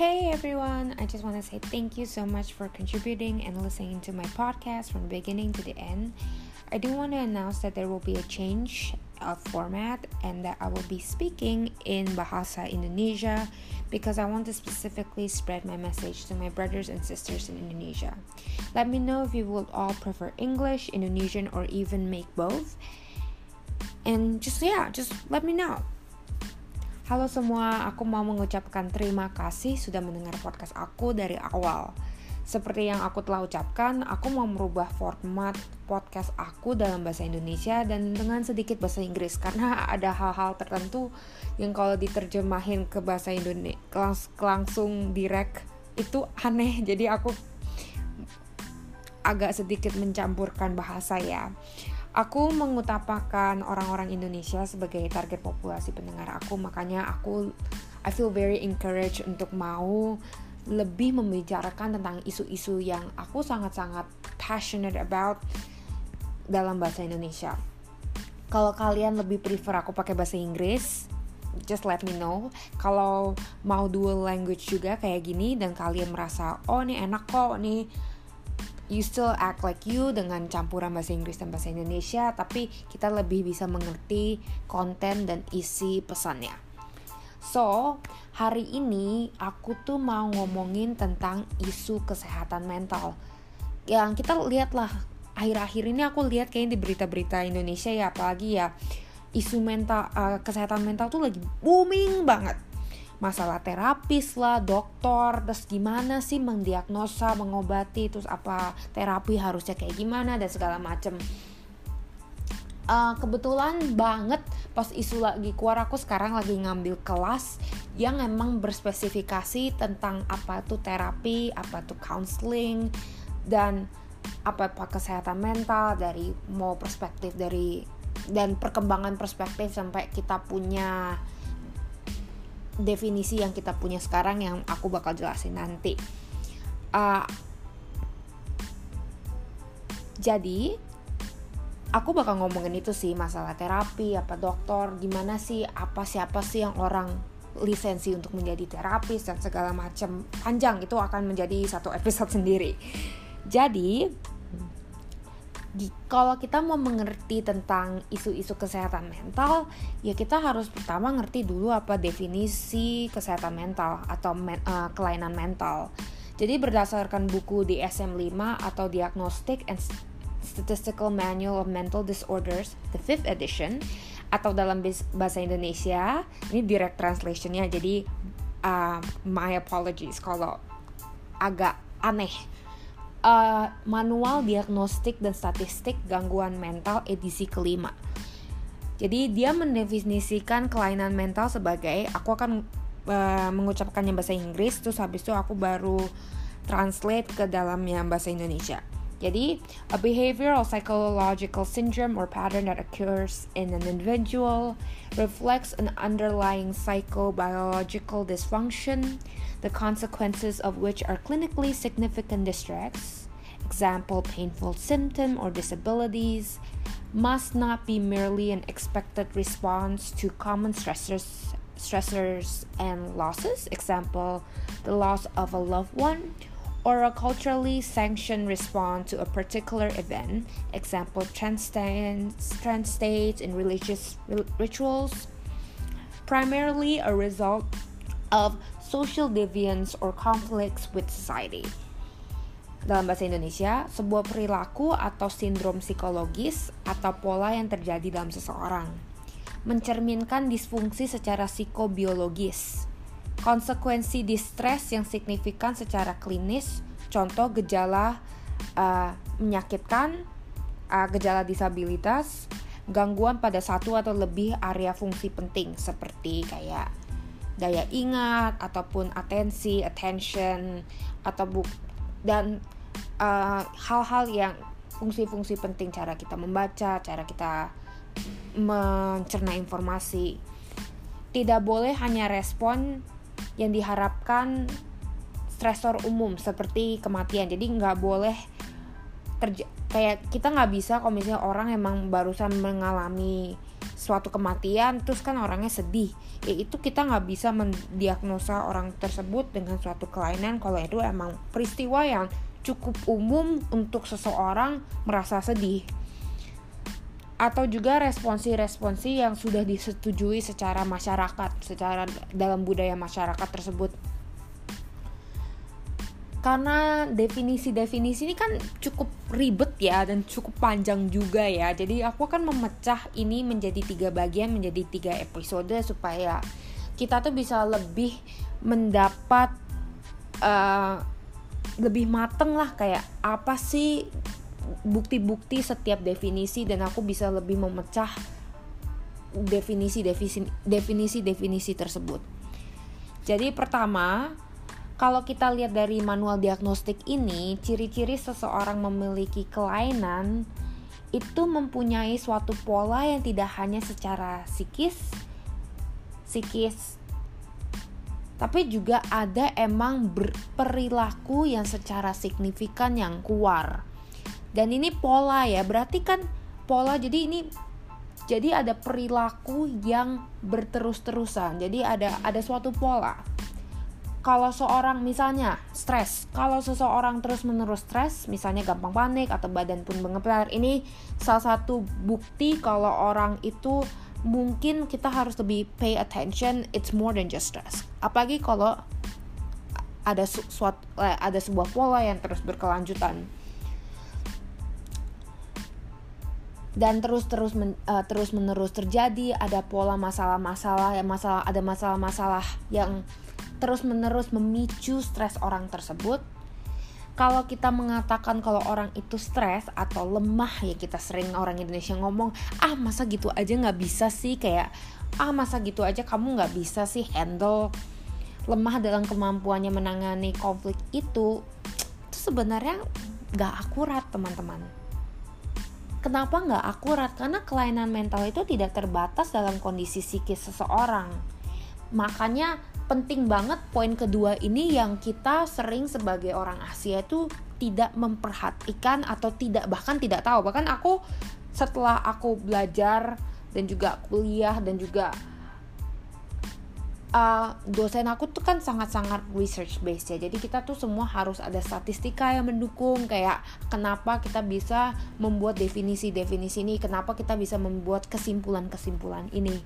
Hey everyone, I just want to say thank you so much for contributing and listening to my podcast from beginning to the end. I do want to announce that there will be a change of format and that I will be speaking in Bahasa Indonesia because I want to specifically spread my message to my brothers and sisters in Indonesia. Let me know if you would all prefer English, Indonesian, or even make both. And just yeah, just let me know. Halo semua, aku mau mengucapkan terima kasih sudah mendengar podcast aku dari awal. Seperti yang aku telah ucapkan, aku mau merubah format podcast aku dalam bahasa Indonesia dan dengan sedikit bahasa Inggris karena ada hal-hal tertentu yang kalau diterjemahin ke bahasa Indonesia langs langsung direct itu aneh. Jadi aku agak sedikit mencampurkan bahasa ya. Aku mengutamakan orang-orang Indonesia sebagai target populasi pendengar aku, makanya aku I feel very encouraged untuk mau lebih membicarakan tentang isu-isu yang aku sangat-sangat passionate about dalam bahasa Indonesia. Kalau kalian lebih prefer aku pakai bahasa Inggris, just let me know. Kalau mau dual language juga kayak gini dan kalian merasa oh ini enak kok nih you still act like you dengan campuran bahasa Inggris dan bahasa Indonesia, tapi kita lebih bisa mengerti konten dan isi pesannya. So, hari ini aku tuh mau ngomongin tentang isu kesehatan mental. Yang kita lihatlah akhir-akhir ini aku lihat kayaknya di berita-berita Indonesia ya apalagi ya isu mental uh, kesehatan mental tuh lagi booming banget masalah terapis lah, dokter, terus gimana sih mendiagnosa, mengobati, terus apa terapi harusnya kayak gimana dan segala macem. Uh, kebetulan banget pas isu lagi keluar aku sekarang lagi ngambil kelas yang emang berspesifikasi tentang apa itu terapi, apa itu counseling dan apa apa kesehatan mental dari mau perspektif dari dan perkembangan perspektif sampai kita punya definisi yang kita punya sekarang yang aku bakal jelasin nanti. Uh, jadi aku bakal ngomongin itu sih masalah terapi apa dokter gimana sih apa siapa sih yang orang lisensi untuk menjadi terapis dan segala macam panjang itu akan menjadi satu episode sendiri. Jadi kalau kita mau mengerti tentang isu-isu kesehatan mental, ya kita harus pertama ngerti dulu apa definisi kesehatan mental atau men, uh, kelainan mental. Jadi berdasarkan buku di SM5 atau Diagnostic and Statistical Manual of Mental Disorders, the fifth edition, atau dalam bahasa Indonesia, ini direct translationnya, jadi uh, my apologies kalau agak aneh uh, manual diagnostik dan statistik gangguan mental edisi kelima. Jadi dia mendefinisikan kelainan mental sebagai aku akan uh, mengucapkannya bahasa Inggris terus habis itu aku baru translate ke dalamnya bahasa Indonesia. A behavioral psychological syndrome or pattern that occurs in an individual reflects an underlying psychobiological dysfunction the consequences of which are clinically significant distress, example, painful symptom or disabilities, must not be merely an expected response to common stressors, stressors and losses, example, the loss of a loved one, or a culturally sanctioned response to a particular event, example, trans states in religious rituals, primarily a result of social deviance or conflicts with society. Dalam bahasa Indonesia, sebuah perilaku atau sindrom psikologis atau pola yang terjadi dalam seseorang mencerminkan disfungsi secara psikobiologis. Konsekuensi distres yang signifikan secara klinis, contoh gejala uh, menyakitkan, uh, gejala disabilitas, gangguan pada satu atau lebih area fungsi penting seperti kayak daya ingat ataupun atensi, attention atau bu dan uh, hal-hal uh, yang fungsi-fungsi penting cara kita membaca, cara kita mencerna informasi. Tidak boleh hanya respon yang diharapkan stresor umum seperti kematian. Jadi nggak boleh terja kayak kita nggak bisa kalau misalnya orang emang barusan mengalami suatu kematian terus kan orangnya sedih ya itu kita nggak bisa mendiagnosa orang tersebut dengan suatu kelainan kalau itu emang peristiwa yang cukup umum untuk seseorang merasa sedih atau juga responsi-responsi yang sudah disetujui secara masyarakat, secara dalam budaya masyarakat tersebut. Karena definisi-definisi ini kan cukup ribet ya dan cukup panjang juga ya. Jadi aku akan memecah ini menjadi tiga bagian, menjadi tiga episode supaya kita tuh bisa lebih mendapat uh, lebih mateng lah kayak apa sih bukti-bukti setiap definisi dan aku bisa lebih memecah definisi definisi definisi definisi tersebut. Jadi pertama, kalau kita lihat dari manual diagnostik ini, ciri-ciri seseorang memiliki kelainan itu mempunyai suatu pola yang tidak hanya secara psikis, psikis, tapi juga ada emang perilaku yang secara signifikan yang keluar dan ini pola ya berarti kan pola jadi ini jadi ada perilaku yang berterus-terusan. Jadi ada ada suatu pola. Kalau seorang misalnya stres kalau seseorang terus menerus stres misalnya gampang panik atau badan pun mengeplar ini salah satu bukti kalau orang itu mungkin kita harus lebih pay attention it's more than just stress. Apalagi kalau ada suatu eh, ada sebuah pola yang terus berkelanjutan dan terus terus men, uh, terus menerus terjadi ada pola masalah-masalah yang masalah ada masalah-masalah yang terus menerus memicu stres orang tersebut. Kalau kita mengatakan kalau orang itu stres atau lemah ya kita sering orang Indonesia ngomong ah masa gitu aja nggak bisa sih? Kayak ah masa gitu aja kamu nggak bisa sih handle lemah dalam kemampuannya menangani konflik itu. Itu sebenarnya nggak akurat teman-teman Kenapa nggak akurat? Karena kelainan mental itu tidak terbatas dalam kondisi psikis seseorang. Makanya penting banget poin kedua ini yang kita sering sebagai orang Asia itu tidak memperhatikan atau tidak bahkan tidak tahu. Bahkan aku setelah aku belajar dan juga kuliah dan juga uh, dosen aku tuh kan sangat-sangat research based ya. Jadi kita tuh semua harus ada statistika yang mendukung kayak kenapa kita bisa membuat definisi-definisi ini kenapa kita bisa membuat kesimpulan-kesimpulan ini.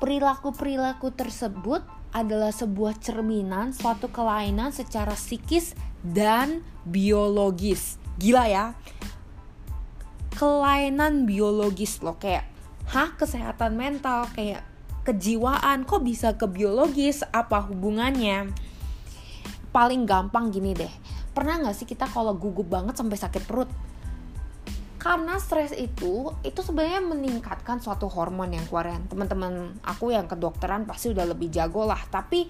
Perilaku-perilaku tersebut adalah sebuah cerminan suatu kelainan secara psikis dan biologis. Gila ya. Kelainan biologis loh kayak hah kesehatan mental kayak kejiwaan kok bisa ke biologis apa hubungannya? Paling gampang gini deh pernah nggak sih kita kalau gugup banget sampai sakit perut? Karena stres itu itu sebenarnya meningkatkan suatu hormon yang keluar. Teman-teman aku yang kedokteran pasti udah lebih jago lah. Tapi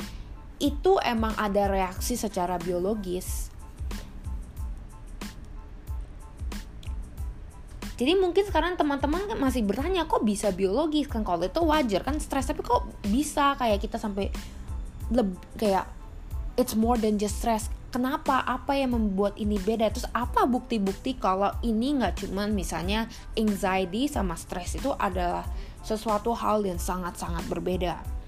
itu emang ada reaksi secara biologis Jadi mungkin sekarang teman-teman kan masih bertanya kok bisa biologis kan kalau itu wajar kan stres tapi kok bisa kayak kita sampai leb, kayak it's more than just stress. Kenapa? Apa yang membuat ini beda? Terus apa bukti-bukti kalau ini nggak cuman misalnya anxiety sama stres itu adalah sesuatu hal yang sangat-sangat berbeda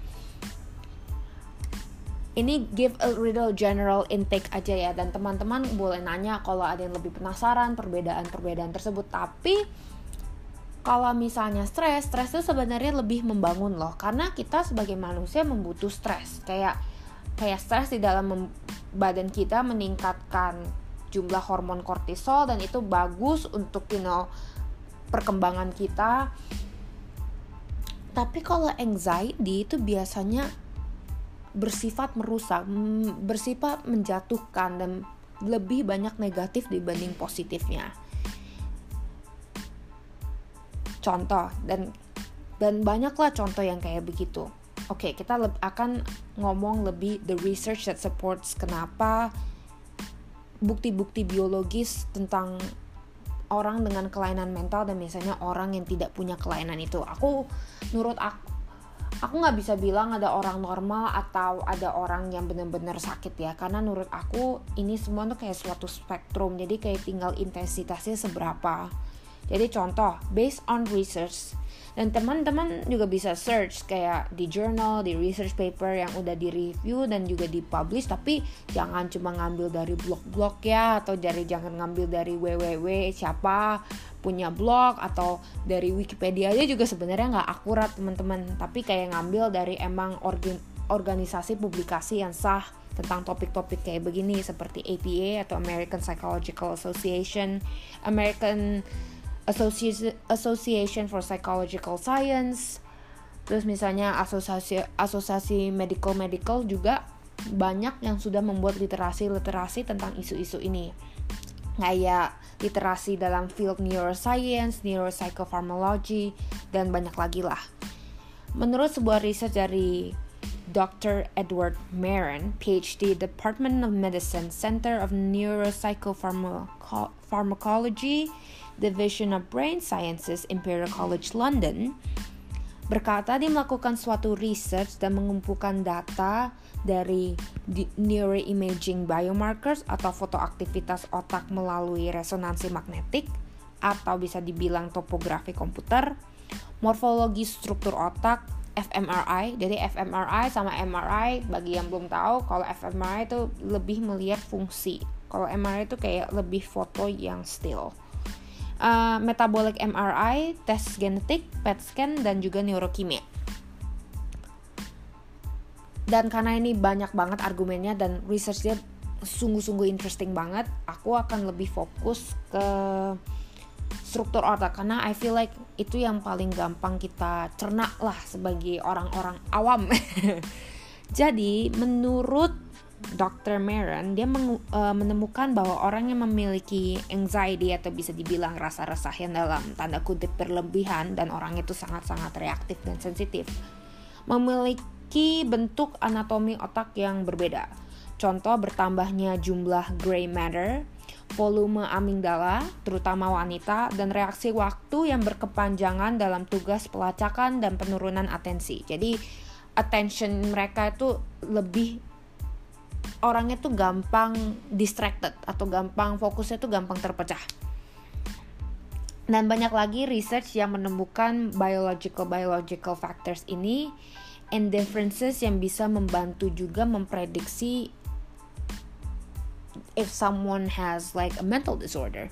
ini give a little general intake aja ya. Dan teman-teman boleh nanya kalau ada yang lebih penasaran perbedaan-perbedaan tersebut. Tapi kalau misalnya stres, stres itu sebenarnya lebih membangun loh. Karena kita sebagai manusia membutuh stres. Kayak kayak stres di dalam badan kita meningkatkan jumlah hormon kortisol dan itu bagus untuk you know perkembangan kita. Tapi kalau anxiety itu biasanya bersifat merusak, bersifat menjatuhkan dan lebih banyak negatif dibanding positifnya. Contoh dan dan banyaklah contoh yang kayak begitu. Oke, okay, kita akan ngomong lebih the research that supports kenapa bukti-bukti biologis tentang orang dengan kelainan mental dan misalnya orang yang tidak punya kelainan itu. Aku menurut aku aku nggak bisa bilang ada orang normal atau ada orang yang benar-benar sakit ya karena menurut aku ini semua tuh kayak suatu spektrum. Jadi kayak tinggal intensitasnya seberapa Jadi contoh, based on research. Dan teman-teman juga bisa search kayak di journal, di research paper yang udah di review dan juga di publish tapi jangan cuma ngambil dari blog-blog ya atau dari jangan ngambil dari www siapa punya blog atau dari Wikipedia aja juga sebenarnya nggak akurat teman-teman. Tapi kayak ngambil dari emang organ organisasi publikasi yang sah tentang topik-topik kayak begini seperti APA atau American Psychological Association, American Association Association for Psychological Science terus misalnya asosiasi asosiasi medical medical juga banyak yang sudah membuat literasi literasi tentang isu-isu ini kayak literasi dalam field neuroscience, neuropsychopharmacology dan banyak lagi lah. Menurut sebuah riset dari Dr. Edward Marin, PhD, Department of Medicine, Center of Neuropsychopharmacology, Division of Brain Sciences, Imperial College London, berkata dia melakukan suatu research dan mengumpulkan data dari neuroimaging biomarkers atau foto aktivitas otak melalui resonansi magnetik atau bisa dibilang topografi komputer, morfologi struktur otak, fMRI. Jadi fMRI sama MRI bagi yang belum tahu kalau fMRI itu lebih melihat fungsi. Kalau MRI itu kayak lebih foto yang still uh, metabolic MRI, tes genetik, PET scan, dan juga neurokimia. Dan karena ini banyak banget argumennya dan researchnya sungguh-sungguh interesting banget, aku akan lebih fokus ke struktur otak karena I feel like itu yang paling gampang kita cerna lah sebagai orang-orang awam. Jadi menurut Dr. Maron dia uh, menemukan bahwa orang yang memiliki anxiety atau bisa dibilang rasa resah yang dalam tanda kutip berlebihan dan orang itu sangat-sangat reaktif dan sensitif memiliki bentuk anatomi otak yang berbeda. Contoh bertambahnya jumlah gray matter, volume amigdala, terutama wanita, dan reaksi waktu yang berkepanjangan dalam tugas pelacakan dan penurunan atensi. Jadi attention mereka itu lebih orangnya tuh gampang distracted atau gampang fokusnya tuh gampang terpecah. Dan banyak lagi research yang menemukan biological biological factors ini and differences yang bisa membantu juga memprediksi if someone has like a mental disorder.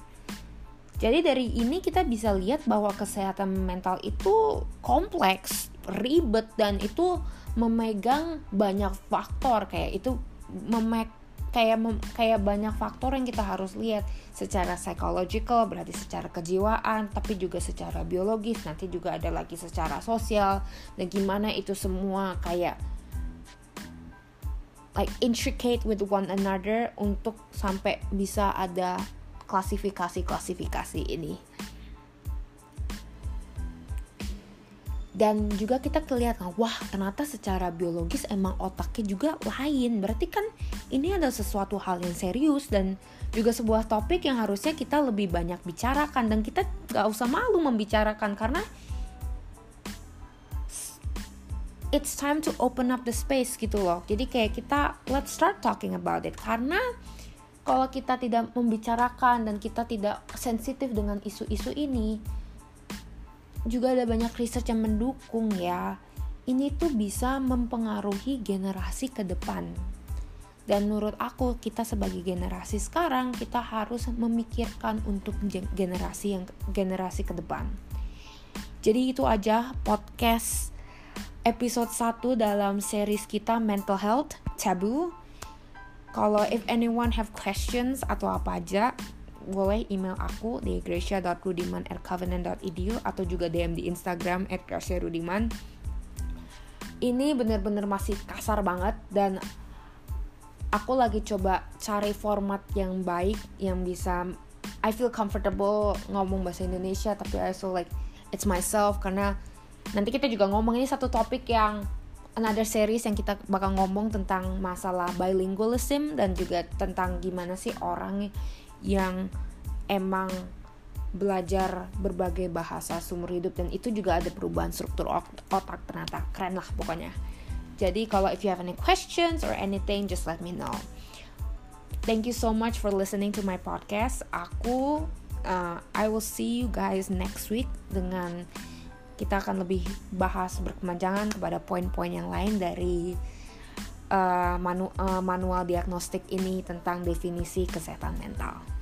Jadi dari ini kita bisa lihat bahwa kesehatan mental itu kompleks, ribet dan itu memegang banyak faktor. Kayak itu memek kayak mem, kayak banyak faktor yang kita harus lihat. Secara psychological berarti secara kejiwaan tapi juga secara biologis. Nanti juga ada lagi secara sosial. Dan gimana itu semua kayak like intricate with one another untuk sampai bisa ada klasifikasi-klasifikasi ini. dan juga kita kelihatan wah ternyata secara biologis emang otaknya juga lain berarti kan ini adalah sesuatu hal yang serius dan juga sebuah topik yang harusnya kita lebih banyak bicarakan dan kita gak usah malu membicarakan karena it's time to open up the space gitu loh. Jadi kayak kita let's start talking about it. Karena kalau kita tidak membicarakan dan kita tidak sensitif dengan isu-isu ini juga ada banyak research yang mendukung ya. Ini tuh bisa mempengaruhi generasi ke depan. Dan menurut aku kita sebagai generasi sekarang kita harus memikirkan untuk generasi yang generasi ke depan. Jadi itu aja podcast episode 1 dalam series kita mental health taboo kalau if anyone have questions atau apa aja boleh email aku di gracia.rudiman@covenant.edu atau juga DM di Instagram @gracia_rudiman. Ini bener-bener masih kasar banget dan aku lagi coba cari format yang baik yang bisa I feel comfortable ngomong bahasa Indonesia tapi I feel like it's myself karena nanti kita juga ngomong ini satu topik yang another series yang kita bakal ngomong tentang masalah bilingualism dan juga tentang gimana sih orang yang emang belajar berbagai bahasa seumur hidup. Dan itu juga ada perubahan struktur otak ternyata. Keren lah pokoknya. Jadi kalau if you have any questions or anything just let me know. Thank you so much for listening to my podcast. Aku uh, I will see you guys next week dengan kita akan lebih bahas berkepanjangan kepada poin-poin yang lain dari uh, manu uh, manual diagnostik ini tentang definisi kesehatan mental.